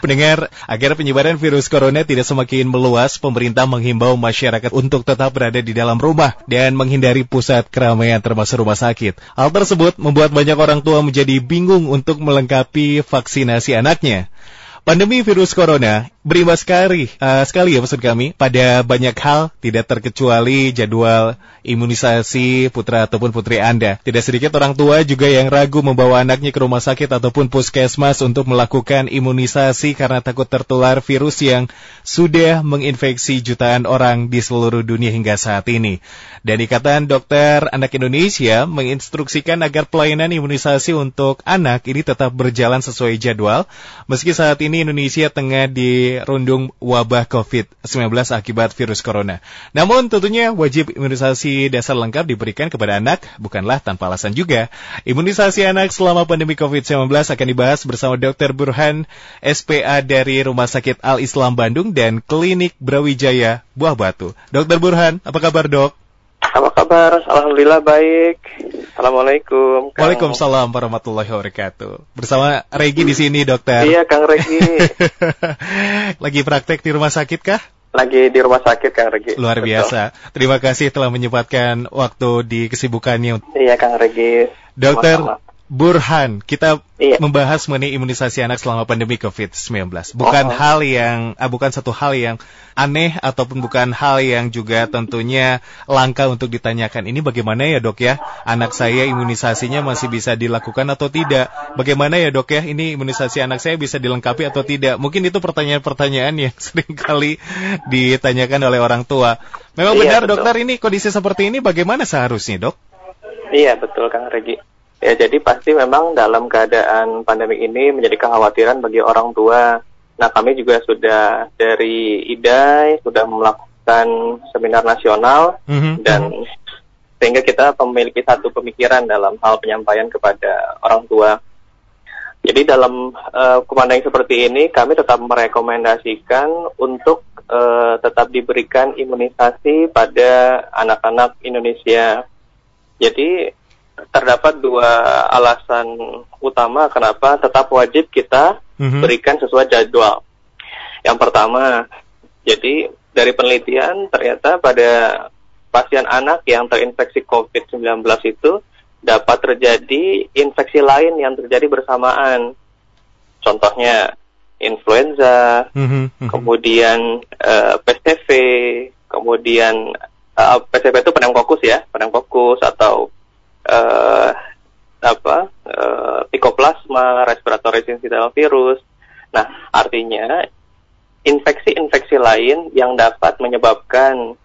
Pendengar, agar penyebaran virus corona tidak semakin meluas, pemerintah menghimbau masyarakat untuk tetap berada di dalam rumah dan menghindari pusat keramaian termasuk rumah sakit. Hal tersebut membuat banyak orang tua menjadi bingung untuk melengkapi vaksinasi anaknya. Pandemi virus corona berimbas sekali, uh, sekali ya maksud kami pada banyak hal tidak terkecuali jadwal imunisasi putra ataupun putri Anda. Tidak sedikit orang tua juga yang ragu membawa anaknya ke rumah sakit ataupun puskesmas untuk melakukan imunisasi karena takut tertular virus yang sudah menginfeksi jutaan orang di seluruh dunia hingga saat ini. Dan Ikatan Dokter Anak Indonesia menginstruksikan agar pelayanan imunisasi untuk anak ini tetap berjalan sesuai jadwal meski saat ini Indonesia tengah dirundung wabah COVID-19 akibat virus corona. Namun tentunya wajib imunisasi dasar lengkap diberikan kepada anak bukanlah tanpa alasan juga. Imunisasi anak selama pandemi COVID-19 akan dibahas bersama Dr. Burhan, SPA dari Rumah Sakit Al-Islam Bandung dan Klinik Brawijaya Buah Batu. Dr. Burhan, apa kabar dok? Apa kabar? Alhamdulillah baik. Assalamualaikum. Kang. Waalaikumsalam warahmatullahi wabarakatuh. Bersama Regi di sini, dokter. Iya, Kang Regi. Lagi praktek di rumah sakit kah? Lagi di rumah sakit, Kang Regi. Luar Betul. biasa. Terima kasih telah menyempatkan waktu di kesibukannya. Iya, Kang Regi. Dokter, Burhan, kita iya. membahas mengenai imunisasi anak selama pandemi COVID-19. Bukan oh. hal yang, ah, bukan satu hal yang aneh ataupun bukan hal yang juga tentunya langka untuk ditanyakan. Ini bagaimana ya dok ya? Anak saya imunisasinya masih bisa dilakukan atau tidak? Bagaimana ya dok ya? Ini imunisasi anak saya bisa dilengkapi atau tidak? Mungkin itu pertanyaan-pertanyaan yang sering kali ditanyakan oleh orang tua. Memang iya, benar betul. dokter ini kondisi seperti ini bagaimana seharusnya dok? Iya betul Kang Regi. Ya, jadi pasti memang dalam keadaan pandemi ini menjadi kekhawatiran bagi orang tua. Nah, kami juga sudah dari IDAI sudah melakukan seminar nasional mm-hmm. dan sehingga kita memiliki satu pemikiran dalam hal penyampaian kepada orang tua. Jadi dalam uh, yang seperti ini kami tetap merekomendasikan untuk uh, tetap diberikan imunisasi pada anak-anak Indonesia. Jadi terdapat dua alasan utama kenapa tetap wajib kita mm-hmm. berikan sesuai jadwal. Yang pertama, jadi dari penelitian ternyata pada pasien anak yang terinfeksi COVID-19 itu dapat terjadi infeksi lain yang terjadi bersamaan. Contohnya influenza, mm-hmm. kemudian uh, eh, PCV, kemudian uh, eh, PCV itu pneumokokus ya, pneumokokus atau uh, apa uh, pikoplasma, respiratory syncytial virus. Nah, artinya infeksi-infeksi lain yang dapat menyebabkan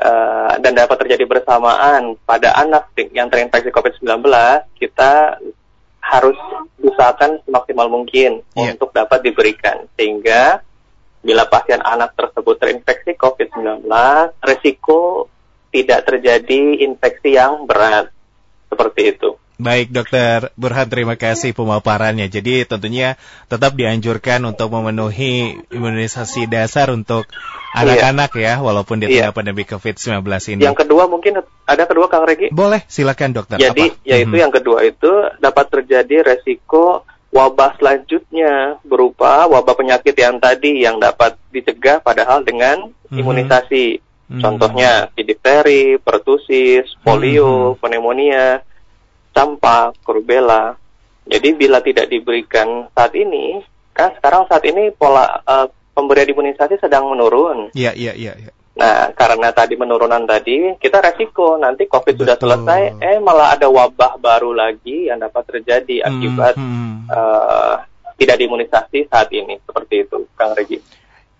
uh, dan dapat terjadi bersamaan pada anak yang terinfeksi COVID-19, kita harus usahakan semaksimal mungkin yeah. untuk dapat diberikan sehingga bila pasien anak tersebut terinfeksi COVID-19, resiko tidak terjadi infeksi yang berat seperti itu. Baik dokter Burhan terima kasih pemaparannya. Jadi tentunya tetap dianjurkan untuk memenuhi imunisasi dasar untuk anak-anak iya. ya walaupun di tengah iya. pandemi COVID-19 ini. Yang kedua mungkin ada kedua Kang Regi? Boleh silakan dokter. Jadi Apa? yaitu hmm. yang kedua itu dapat terjadi resiko wabah selanjutnya berupa wabah penyakit yang tadi yang dapat dicegah padahal dengan hmm. imunisasi. Hmm. Contohnya difteri, pertusis, polio, hmm. pneumonia, campak, rubella. Jadi bila tidak diberikan saat ini, kan sekarang saat ini pola uh, pemberian imunisasi sedang menurun. Iya, iya, iya. Ya. Nah, karena tadi menurunan tadi, kita resiko nanti COVID Betul. sudah selesai, eh malah ada wabah baru lagi yang dapat terjadi hmm, akibat hmm. Uh, tidak diimunisasi saat ini, seperti itu, Kang Regi.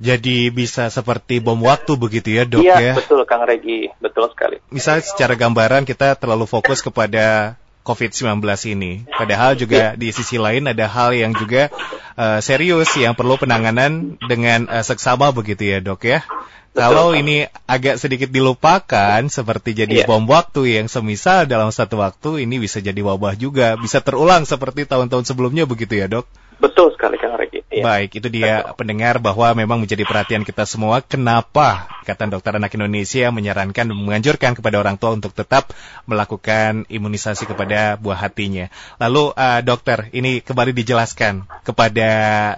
Jadi bisa seperti bom waktu begitu ya dok iya, ya? Iya betul Kang Regi, betul sekali. Misalnya secara gambaran kita terlalu fokus kepada COVID-19 ini. Padahal juga iya. di sisi lain ada hal yang juga uh, serius yang perlu penanganan dengan uh, seksama begitu ya dok ya? Betul, Kalau kan? ini agak sedikit dilupakan seperti jadi yeah. bom waktu yang semisal dalam satu waktu ini bisa jadi wabah juga, bisa terulang seperti tahun-tahun sebelumnya begitu ya dok? Betul sekali Kang Regi. Ya. Baik, itu dia Betul. pendengar bahwa memang menjadi perhatian kita semua. Kenapa Ikatan Dokter Anak Indonesia menyarankan menganjurkan kepada orang tua untuk tetap melakukan imunisasi kepada buah hatinya. Lalu uh, dokter, ini kembali dijelaskan kepada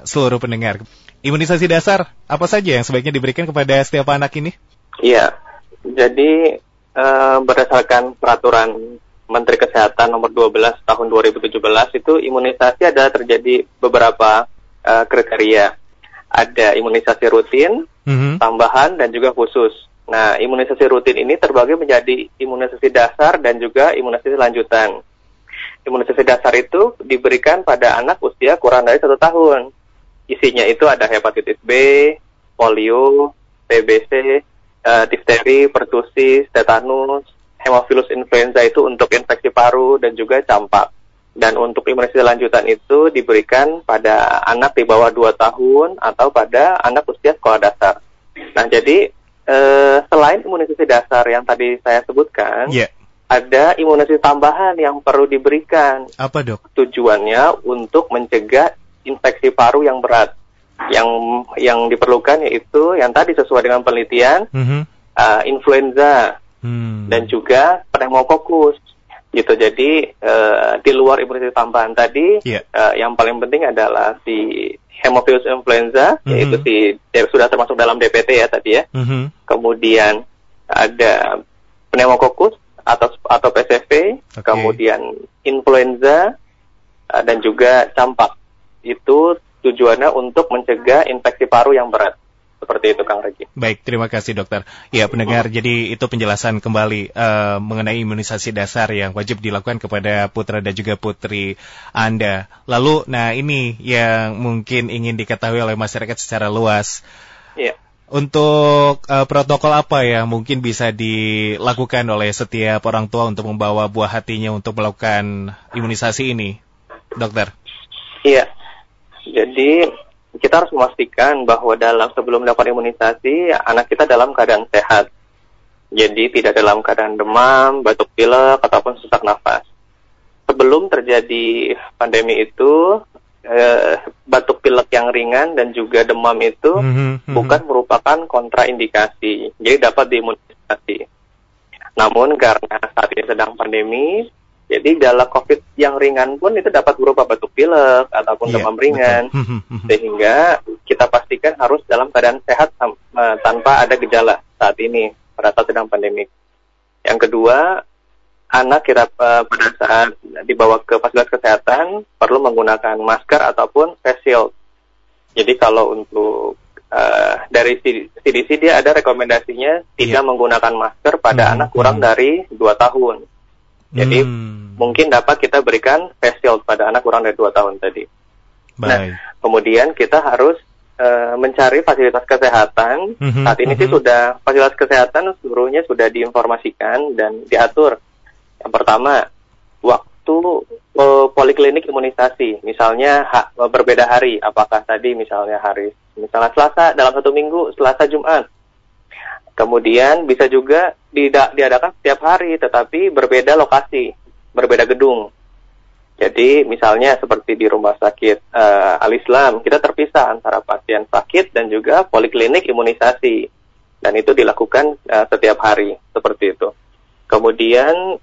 seluruh pendengar. Imunisasi dasar apa saja yang sebaiknya diberikan kepada setiap anak ini? Iya, jadi uh, berdasarkan peraturan Menteri Kesehatan nomor 12 tahun 2017 itu imunisasi ada terjadi beberapa uh, kriteria. Ada imunisasi rutin, mm-hmm. tambahan, dan juga khusus. Nah, imunisasi rutin ini terbagi menjadi imunisasi dasar dan juga imunisasi lanjutan. Imunisasi dasar itu diberikan pada anak usia kurang dari satu tahun. Isinya itu ada hepatitis B, polio, TBC, uh, difteri, pertusis, tetanus, hemophilus influenza itu untuk infeksi paru dan juga campak. Dan untuk imunisasi lanjutan itu diberikan pada anak di bawah 2 tahun atau pada anak usia sekolah dasar. Nah, jadi eh, selain imunisasi dasar yang tadi saya sebutkan, yeah. ada imunisasi tambahan yang perlu diberikan. Apa dok? Tujuannya untuk mencegah infeksi paru yang berat. Yang yang diperlukan yaitu yang tadi sesuai dengan penelitian, mm -hmm. uh, influenza hmm. dan juga pneumokokus gitu. Jadi uh, di luar imunisasi tambahan tadi, yeah. Iya. uh, yang paling penting adalah si hemophilus influenza, mm-hmm. yaitu si ya, sudah termasuk dalam DPT ya tadi ya. Mm-hmm. Kemudian ada pneumokokus atau atau PCV, okay. kemudian influenza uh, dan juga campak. Itu tujuannya untuk mencegah infeksi paru yang berat. Seperti itu Kang Regi. Baik, terima kasih dokter. Ya pendengar, jadi itu penjelasan kembali uh, mengenai imunisasi dasar yang wajib dilakukan kepada putra dan juga putri Anda. Lalu, nah ini yang mungkin ingin diketahui oleh masyarakat secara luas. Iya. Untuk uh, protokol apa yang mungkin bisa dilakukan oleh setiap orang tua untuk membawa buah hatinya untuk melakukan imunisasi ini, dokter? Iya, jadi kita harus memastikan bahwa dalam sebelum melakukan imunisasi anak kita dalam keadaan sehat. Jadi tidak dalam keadaan demam, batuk pilek ataupun sesak nafas. Sebelum terjadi pandemi itu eh, batuk pilek yang ringan dan juga demam itu mm -hmm, bukan merupakan kontraindikasi. Jadi dapat diimunisasi. Namun karena saat ini sedang pandemi, jadi dalam COVID yang ringan pun itu dapat berupa batuk pilek ataupun yeah, demam ringan, sehingga kita pastikan harus dalam keadaan sehat tanpa ada gejala saat ini pada saat sedang pandemi. Yang kedua, anak kita uh, pada saat dibawa ke fasilitas kesehatan perlu menggunakan masker ataupun face shield. Jadi kalau untuk uh, dari CDC dia ada rekomendasinya tidak yeah. menggunakan masker pada hmm, anak kurang hmm. dari 2 tahun. Jadi hmm. mungkin dapat kita berikan face shield pada anak kurang dari 2 tahun tadi. Nah, Baik. Nah, kemudian kita harus uh, mencari fasilitas kesehatan. Mm-hmm, Saat ini mm-hmm. sih sudah fasilitas kesehatan seluruhnya sudah diinformasikan dan diatur. Yang pertama, waktu uh, poliklinik imunisasi, misalnya ha, berbeda hari, apakah tadi misalnya hari misalnya Selasa dalam satu minggu, Selasa Jumat. Kemudian bisa juga diadakan setiap hari, tetapi berbeda lokasi, berbeda gedung. Jadi misalnya seperti di rumah sakit uh, Al Islam, kita terpisah antara pasien sakit dan juga poliklinik imunisasi, dan itu dilakukan uh, setiap hari seperti itu. Kemudian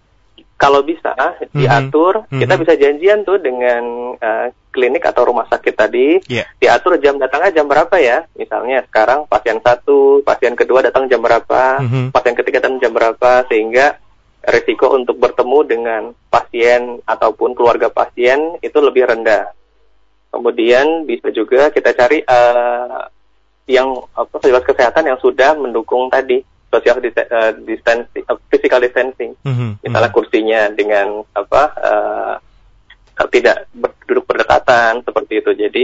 kalau bisa mm-hmm. diatur, mm-hmm. kita bisa janjian tuh dengan uh, klinik atau rumah sakit tadi, yeah. diatur jam datangnya jam berapa ya? Misalnya sekarang pasien satu, pasien kedua datang jam berapa, mm-hmm. pasien ketiga datang jam berapa, sehingga risiko untuk bertemu dengan pasien ataupun keluarga pasien itu lebih rendah. Kemudian bisa juga kita cari uh, yang apa fasilitas kesehatan yang sudah mendukung tadi social uh, distancing, uh, physical distancing. Mm-hmm. Misalnya mm-hmm. kursinya dengan apa uh, tidak duduk berdekatan seperti itu. Jadi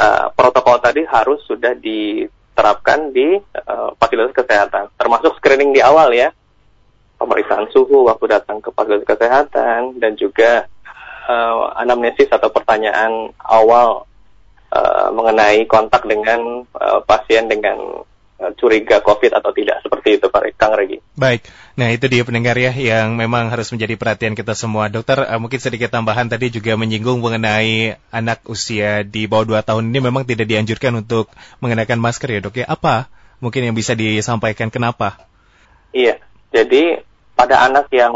uh, protokol tadi harus sudah diterapkan di uh, fasilitas kesehatan, termasuk screening di awal ya, pemeriksaan suhu waktu datang ke fasilitas kesehatan dan juga uh, anamnesis atau pertanyaan awal uh, mengenai kontak dengan uh, pasien dengan curiga COVID atau tidak seperti itu Pak Kang Regi. Baik, nah itu dia pendengar ya yang memang harus menjadi perhatian kita semua. Dokter uh, mungkin sedikit tambahan tadi juga menyinggung mengenai anak usia di bawah 2 tahun ini memang tidak dianjurkan untuk mengenakan masker ya dok ya. Apa mungkin yang bisa disampaikan kenapa? Iya, jadi pada anak yang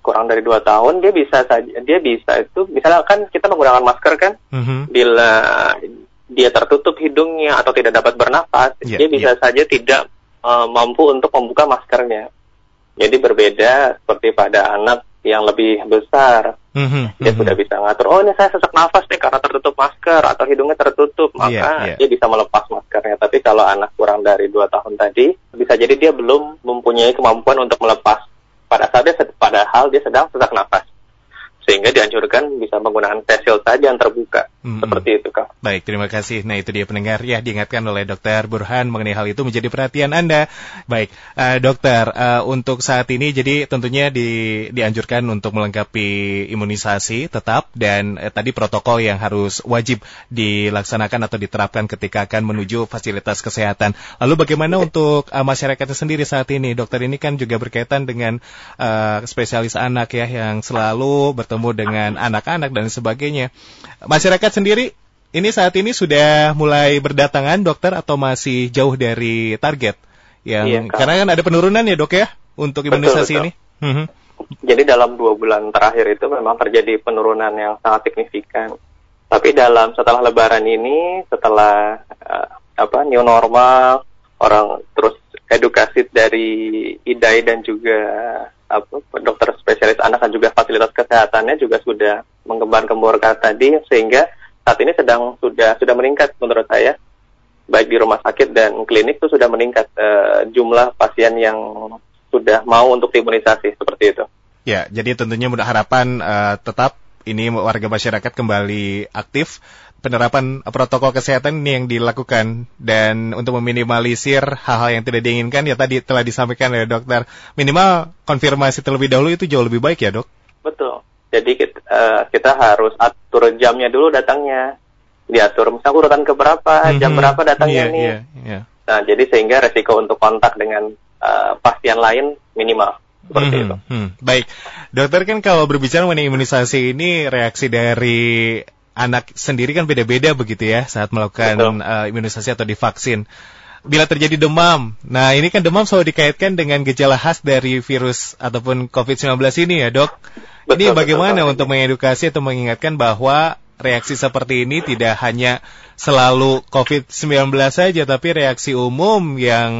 kurang dari dua tahun dia bisa saja dia bisa itu misalnya kan kita menggunakan masker kan mm-hmm. bila dia tertutup hidungnya atau tidak dapat bernapas yeah, dia bisa yeah. saja tidak uh, mampu untuk membuka maskernya jadi berbeda seperti pada anak yang lebih besar mm-hmm. dia mm-hmm. sudah bisa ngatur oh ini saya sesak nafas nih karena tertutup masker atau hidungnya tertutup iya, maka yeah, yeah. dia bisa melepas maskernya tapi kalau anak kurang dari dua tahun tadi bisa jadi dia belum mempunyai kemampuan untuk melepas pada saat dia padahal dia sedang sesak nafas sehingga dianjurkan bisa menggunakan face shield saja yang terbuka hmm. seperti itu kak. Baik terima kasih. Nah itu dia pendengar ya diingatkan oleh Dokter Burhan mengenai hal itu menjadi perhatian anda. Baik uh, dokter uh, untuk saat ini jadi tentunya di, dianjurkan untuk melengkapi imunisasi tetap dan uh, tadi protokol yang harus wajib dilaksanakan atau diterapkan ketika akan menuju fasilitas kesehatan. Lalu bagaimana untuk uh, masyarakatnya sendiri saat ini dokter ini kan juga berkaitan dengan uh, spesialis anak ya yang selalu bertemu dengan anak-anak dan sebagainya. Masyarakat sendiri ini saat ini sudah mulai berdatangan dokter atau masih jauh dari target? Yang iya, karena kan ada penurunan ya dok ya untuk imunisasi betul, betul. ini. Mhm. Jadi dalam dua bulan terakhir itu memang terjadi penurunan yang sangat signifikan. Tapi dalam setelah Lebaran ini, setelah uh, apa new normal, orang terus edukasi dari IDAI dan juga apa, dokter spesialis anak dan juga fasilitas kesehatannya juga sudah menggembar-gemborkan tadi sehingga saat ini sedang sudah sudah meningkat menurut saya baik di rumah sakit dan klinik itu sudah meningkat uh, jumlah pasien yang sudah mau untuk imunisasi seperti itu. Ya, jadi tentunya mudah harapan uh, tetap ini warga masyarakat kembali aktif penerapan protokol kesehatan ini yang dilakukan dan untuk meminimalisir hal-hal yang tidak diinginkan ya tadi telah disampaikan oleh dokter minimal konfirmasi terlebih dahulu itu jauh lebih baik ya dok. Betul. Jadi kita, uh, kita harus atur jamnya dulu datangnya diatur misalnya urutan keberapa mm -hmm. jam berapa datangnya yeah, nih. Yeah, yeah. Nah jadi sehingga resiko untuk kontak dengan uh, pasien lain minimal seperti hmm, itu. Hmm. Baik, dokter kan kalau berbicara mengenai imunisasi ini reaksi dari anak sendiri kan beda-beda begitu ya saat melakukan uh, imunisasi atau divaksin. Bila terjadi demam, nah ini kan demam selalu dikaitkan dengan gejala khas dari virus ataupun COVID-19 ini ya dok. Betul, ini bagaimana betul, untuk mengedukasi atau mengingatkan bahwa reaksi seperti ini tidak hanya selalu COVID-19 saja, tapi reaksi umum yang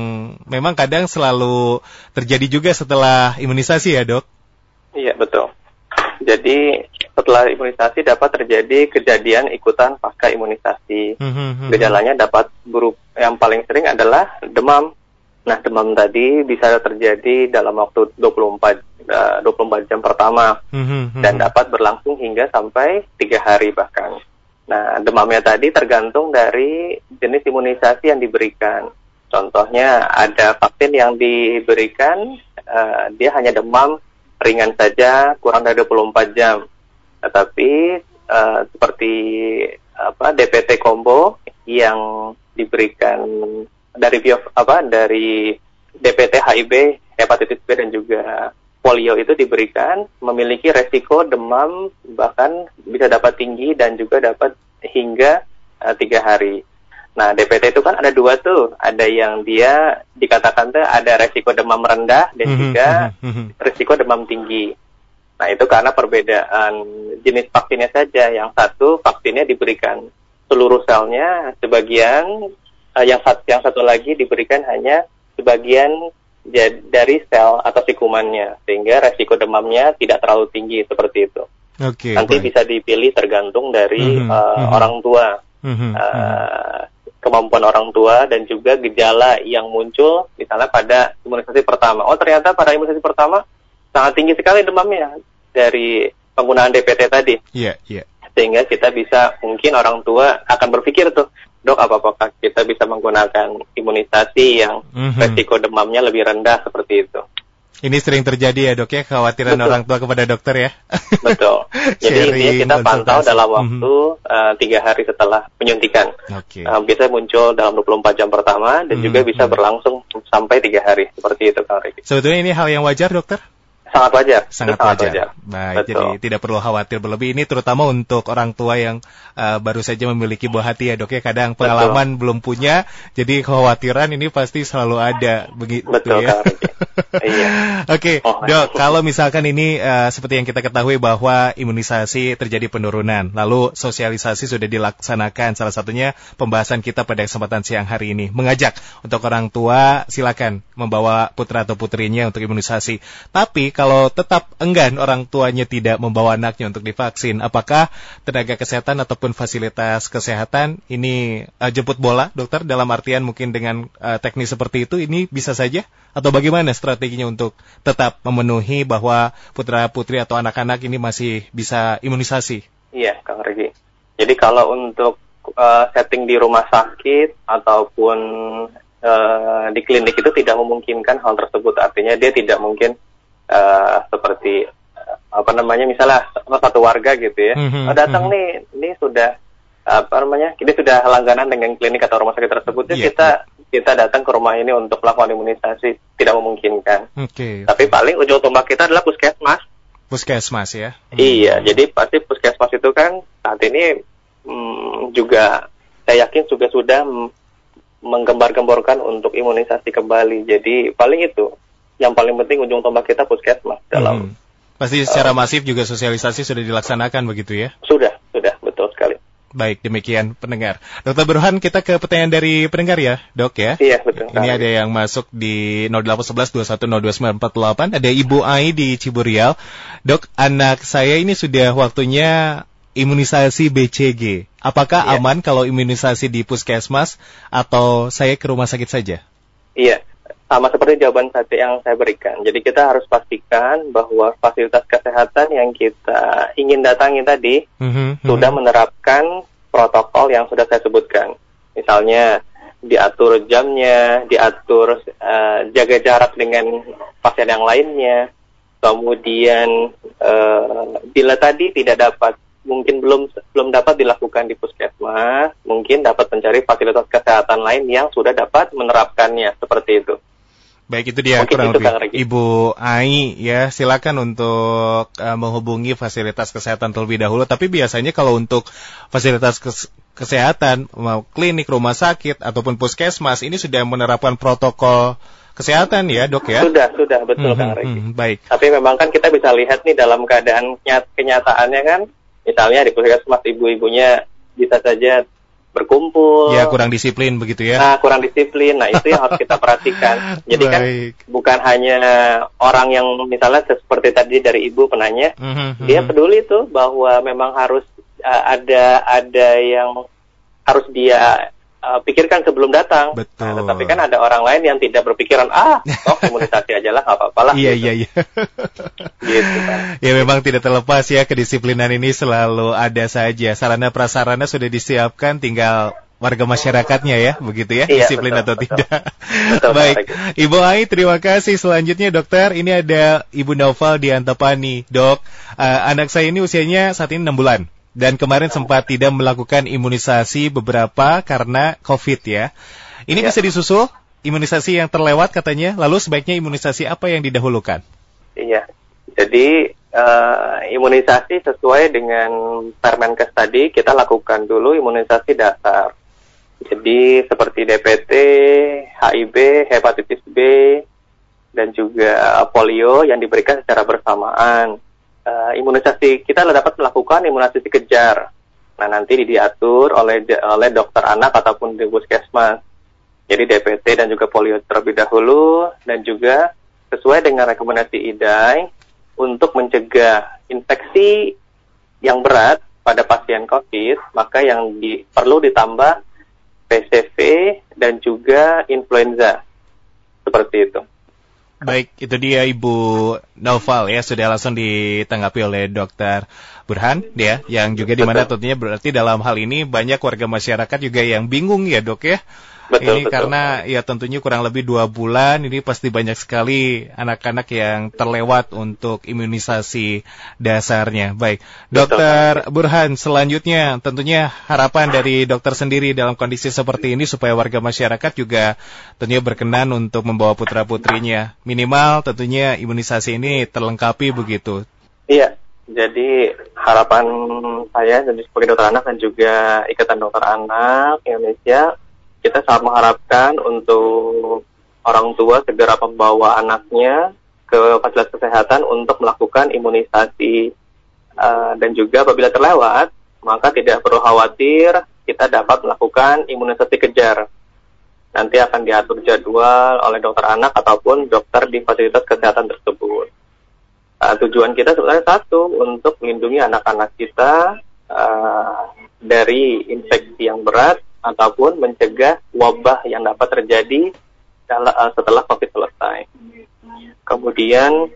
memang kadang selalu terjadi juga setelah imunisasi ya dok? Iya betul. Jadi setelah imunisasi dapat terjadi kejadian ikutan pasca imunisasi. Mm-hmm. Gejalanya dapat berupa yang paling sering adalah demam. Nah, demam tadi bisa terjadi dalam waktu 24 uh, 24 jam pertama mm-hmm. dan dapat berlangsung hingga sampai tiga hari bahkan. Nah, demamnya tadi tergantung dari jenis imunisasi yang diberikan. Contohnya ada vaksin yang diberikan uh, dia hanya demam ringan saja kurang dari 24 jam tetapi uh, seperti apa DPT combo yang diberikan dari bio apa dari DPT HIV hepatitis B dan juga polio itu diberikan memiliki resiko demam bahkan bisa dapat tinggi dan juga dapat hingga uh, tiga hari. Nah DPT itu kan ada dua tuh, ada yang dia dikatakan tuh ada resiko demam rendah dan mm -hmm, juga mm -hmm. resiko demam tinggi. Nah, itu karena perbedaan jenis vaksinnya saja. Yang satu vaksinnya diberikan seluruh selnya, sebagian uh, yang satu yang satu lagi diberikan hanya sebagian dari sel atau sikumannya, sehingga resiko demamnya tidak terlalu tinggi seperti itu. Okay, Nanti baik. bisa dipilih tergantung dari mm -hmm, uh, mm -hmm. orang tua, mm -hmm, uh, kemampuan orang tua dan juga gejala yang muncul, misalnya pada imunisasi pertama. Oh ternyata pada imunisasi pertama sangat tinggi sekali demamnya dari penggunaan DPT tadi. Iya, yeah, iya. Yeah. Sehingga kita bisa mungkin orang tua akan berpikir tuh, dok apakah kita bisa menggunakan imunisasi yang mm -hmm. resiko demamnya lebih rendah seperti itu. Ini sering terjadi ya dok ya, kekhawatiran Betul. orang tua kepada dokter ya. Betul. Jadi intinya kita pantau dalam mhm. waktu mm-hmm. uh, tiga hari setelah penyuntikan. Okay. Uh, bisa muncul dalam 24 jam pertama dan mm-hmm. juga bisa berlangsung sampai tiga hari. Seperti itu Kang Riki. Sebetulnya ini hal yang wajar dokter? Sangat wajar. Sangat, sangat wajar. wajar. Baik, Betul. jadi tidak perlu khawatir berlebih. Ini terutama untuk orang tua yang uh, baru saja memiliki buah hati ya dok ya. Kadang pengalaman Betul. belum punya, jadi kekhawatiran ini pasti selalu ada begitu Betul, ya. iya. Oke, okay, oh, dok. Kalau misalkan ini uh, seperti yang kita ketahui bahwa imunisasi terjadi penurunan, lalu sosialisasi sudah dilaksanakan. Salah satunya pembahasan kita pada kesempatan siang hari ini mengajak untuk orang tua silakan membawa putra atau putrinya untuk imunisasi. Tapi kalau tetap enggan orang tuanya tidak membawa anaknya untuk divaksin, apakah tenaga kesehatan ataupun fasilitas kesehatan ini uh, jemput bola, dokter? Dalam artian mungkin dengan uh, teknis seperti itu, ini bisa saja? Atau bagaimana strateginya untuk tetap memenuhi bahwa putra putri atau anak-anak ini masih bisa imunisasi? Iya, Kang Regi. Jadi kalau untuk uh, setting di rumah sakit ataupun di klinik itu tidak memungkinkan hal tersebut. Artinya dia tidak mungkin uh, seperti uh, apa namanya misalnya satu warga gitu ya. Mm-hmm, oh, datang mm-hmm. nih ini sudah apa namanya kita sudah langganan dengan klinik atau rumah sakit tersebut yeah, kita yeah. kita datang ke rumah ini untuk melakukan imunisasi tidak memungkinkan. Okay, tapi paling ujung tombak kita adalah puskesmas. Puskesmas ya. Hmm. iya jadi pasti puskesmas itu kan saat ini hmm, juga saya yakin juga sudah menggembar-gemborkan untuk imunisasi kembali. Jadi paling itu yang paling penting ujung tombak kita puskesmas dalam hmm. Pasti secara uh, masif juga sosialisasi sudah dilaksanakan begitu ya? Sudah, sudah, betul sekali. Baik, demikian pendengar. Dokter Burhan, kita ke pertanyaan dari pendengar ya, dok ya? Iya, betul. Ini ada yang masuk di 0811 Ada Ibu Ai di Ciburial. Dok, anak saya ini sudah waktunya imunisasi BCG. Apakah iya. aman kalau imunisasi di puskesmas atau saya ke rumah sakit saja? Iya, sama seperti jawaban tadi yang saya berikan. Jadi kita harus pastikan bahwa fasilitas kesehatan yang kita ingin datangi tadi mm-hmm, sudah menerapkan protokol yang sudah saya sebutkan. Misalnya diatur jamnya, diatur uh, jaga jarak dengan pasien yang lainnya. Kemudian uh, bila tadi tidak dapat mungkin belum belum dapat dilakukan di puskesmas, mungkin dapat mencari fasilitas kesehatan lain yang sudah dapat menerapkannya seperti itu. Baik itu dia Mungkin kurang itu lebih. Ibu Ai ya silakan untuk uh, menghubungi fasilitas kesehatan terlebih dahulu. Tapi biasanya kalau untuk fasilitas kes kesehatan mau klinik rumah sakit ataupun puskesmas ini sudah menerapkan protokol kesehatan ya dok ya? Sudah sudah. Betul mm -hmm, Kang Regi. Mm, baik. Tapi memang kan kita bisa lihat nih dalam keadaan nyat kenyataannya kan. Misalnya di puskesmas ibu-ibunya bisa saja berkumpul. Ya, kurang disiplin begitu ya. Nah, kurang disiplin. Nah, itu yang harus kita perhatikan. Jadi kan bukan hanya orang yang misalnya seperti tadi dari ibu penanya, mm -hmm. dia peduli tuh bahwa memang harus uh, ada ada yang harus dia uh, pikirkan sebelum datang. Betul. Nah, tetapi kan ada orang lain yang tidak berpikiran, ah, oh imunisasi aja lah, nggak apa-apa lah. Iya, gitu. iya, iya. gitu kan. Ya memang tidak terlepas ya kedisiplinan ini selalu ada saja. Sarana prasarana sudah disiapkan, tinggal warga masyarakatnya ya, begitu ya, iya, disiplin betul, atau betul. tidak. Betul, Baik, Ibu Ai, terima kasih. Selanjutnya dokter, ini ada Ibu Noval di Antapani. Dok, uh, anak saya ini usianya saat ini 6 bulan dan kemarin sempat tidak melakukan imunisasi beberapa karena COVID ya. Ini ya. bisa disusul imunisasi yang terlewat katanya, lalu sebaiknya imunisasi apa yang didahulukan? Iya, jadi uh, imunisasi sesuai dengan Permenkes tadi kita lakukan dulu imunisasi dasar. Jadi seperti DPT, HIV, hepatitis B, dan juga polio yang diberikan secara bersamaan uh, imunisasi kita dapat melakukan imunisasi kejar. Nah nanti diatur oleh oleh dokter anak ataupun di puskesmas. Jadi DPT dan juga polio terlebih dahulu dan juga sesuai dengan rekomendasi IDAI untuk mencegah infeksi yang berat pada pasien COVID, maka yang di, perlu ditambah PCV dan juga influenza. Seperti itu. Baik, itu dia Ibu Noval ya sudah langsung ditanggapi oleh Dokter Burhan ya, yang juga di mana tentunya berarti dalam hal ini banyak warga masyarakat juga yang bingung ya dok ya, Betul, ini betul. karena ya tentunya kurang lebih dua bulan ini pasti banyak sekali anak-anak yang terlewat untuk imunisasi dasarnya. Baik, Dokter Burhan, selanjutnya tentunya harapan dari dokter sendiri dalam kondisi seperti ini supaya warga masyarakat juga tentunya berkenan untuk membawa putra putrinya minimal tentunya imunisasi ini terlengkapi begitu. Iya, jadi harapan saya jadi sebagai dokter anak dan juga Ikatan Dokter Anak Indonesia kita sangat mengharapkan untuk orang tua segera membawa anaknya ke fasilitas kesehatan untuk melakukan imunisasi. Uh, dan juga apabila terlewat maka tidak perlu khawatir kita dapat melakukan imunisasi kejar. Nanti akan diatur jadwal oleh dokter anak ataupun dokter di fasilitas kesehatan tersebut. Uh, tujuan kita sebenarnya satu untuk melindungi anak-anak kita uh, dari infeksi yang berat ataupun mencegah wabah yang dapat terjadi eh, setelah COVID selesai. Kemudian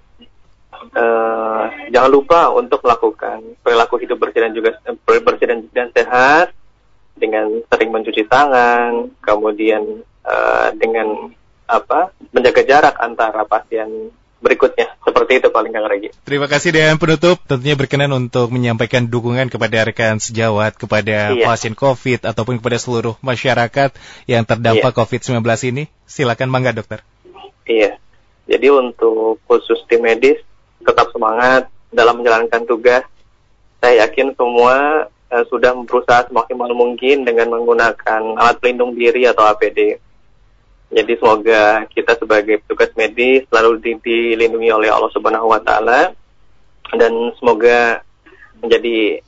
uh, jangan lupa untuk melakukan perilaku hidup bersih dan juga bersih dan, dan sehat dengan sering mencuci tangan, kemudian uh, dengan apa menjaga jarak antara pasien berikutnya. Seperti itu paling Kang Regi. Terima kasih dan penutup tentunya berkenan untuk menyampaikan dukungan kepada rekan sejawat, kepada iya. pasien COVID ataupun kepada seluruh masyarakat yang terdampak iya. COVID-19 ini. Silakan mangga dokter. Iya. Jadi untuk khusus tim medis tetap semangat dalam menjalankan tugas. Saya yakin semua uh, sudah berusaha semaksimal mungkin dengan menggunakan alat pelindung diri atau APD jadi semoga kita sebagai petugas medis selalu dilindungi oleh Allah Subhanahu wa taala dan semoga menjadi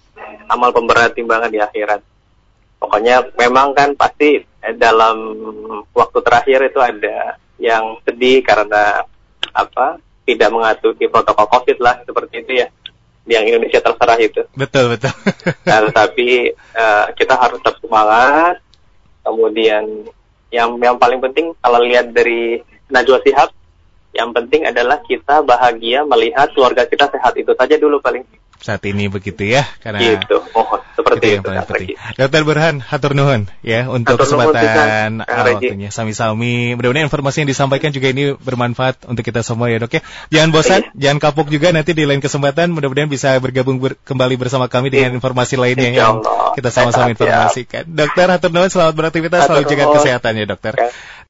amal pemberat timbangan di akhirat. Pokoknya memang kan pasti dalam waktu terakhir itu ada yang sedih karena apa? tidak mematuhi protokol Covid lah seperti itu ya. Yang Indonesia terserah itu. Betul betul. nah, tapi uh, kita harus tetap semangat. Kemudian yang yang paling penting kalau lihat dari Najwa Sihab yang penting adalah kita bahagia melihat keluarga kita sehat. Itu saja dulu paling saat ini begitu ya karena gitu. Mohon seperti itu, yang paling Dokter Burhan hatur nuhun ya untuk hatur kesempatan ah, waktunya. Sami-sami. Mudah-mudahan informasi yang disampaikan juga ini bermanfaat untuk kita semua ya dok ya. Jangan bosan iya. jangan kapok juga nanti di lain kesempatan. Mudah-mudahan bisa bergabung ber kembali bersama kami dengan iya. informasi lainnya yang kita sama-sama informasikan. Dokter hatur nuhun. Selamat beraktivitas selalu jaga kesehatannya dokter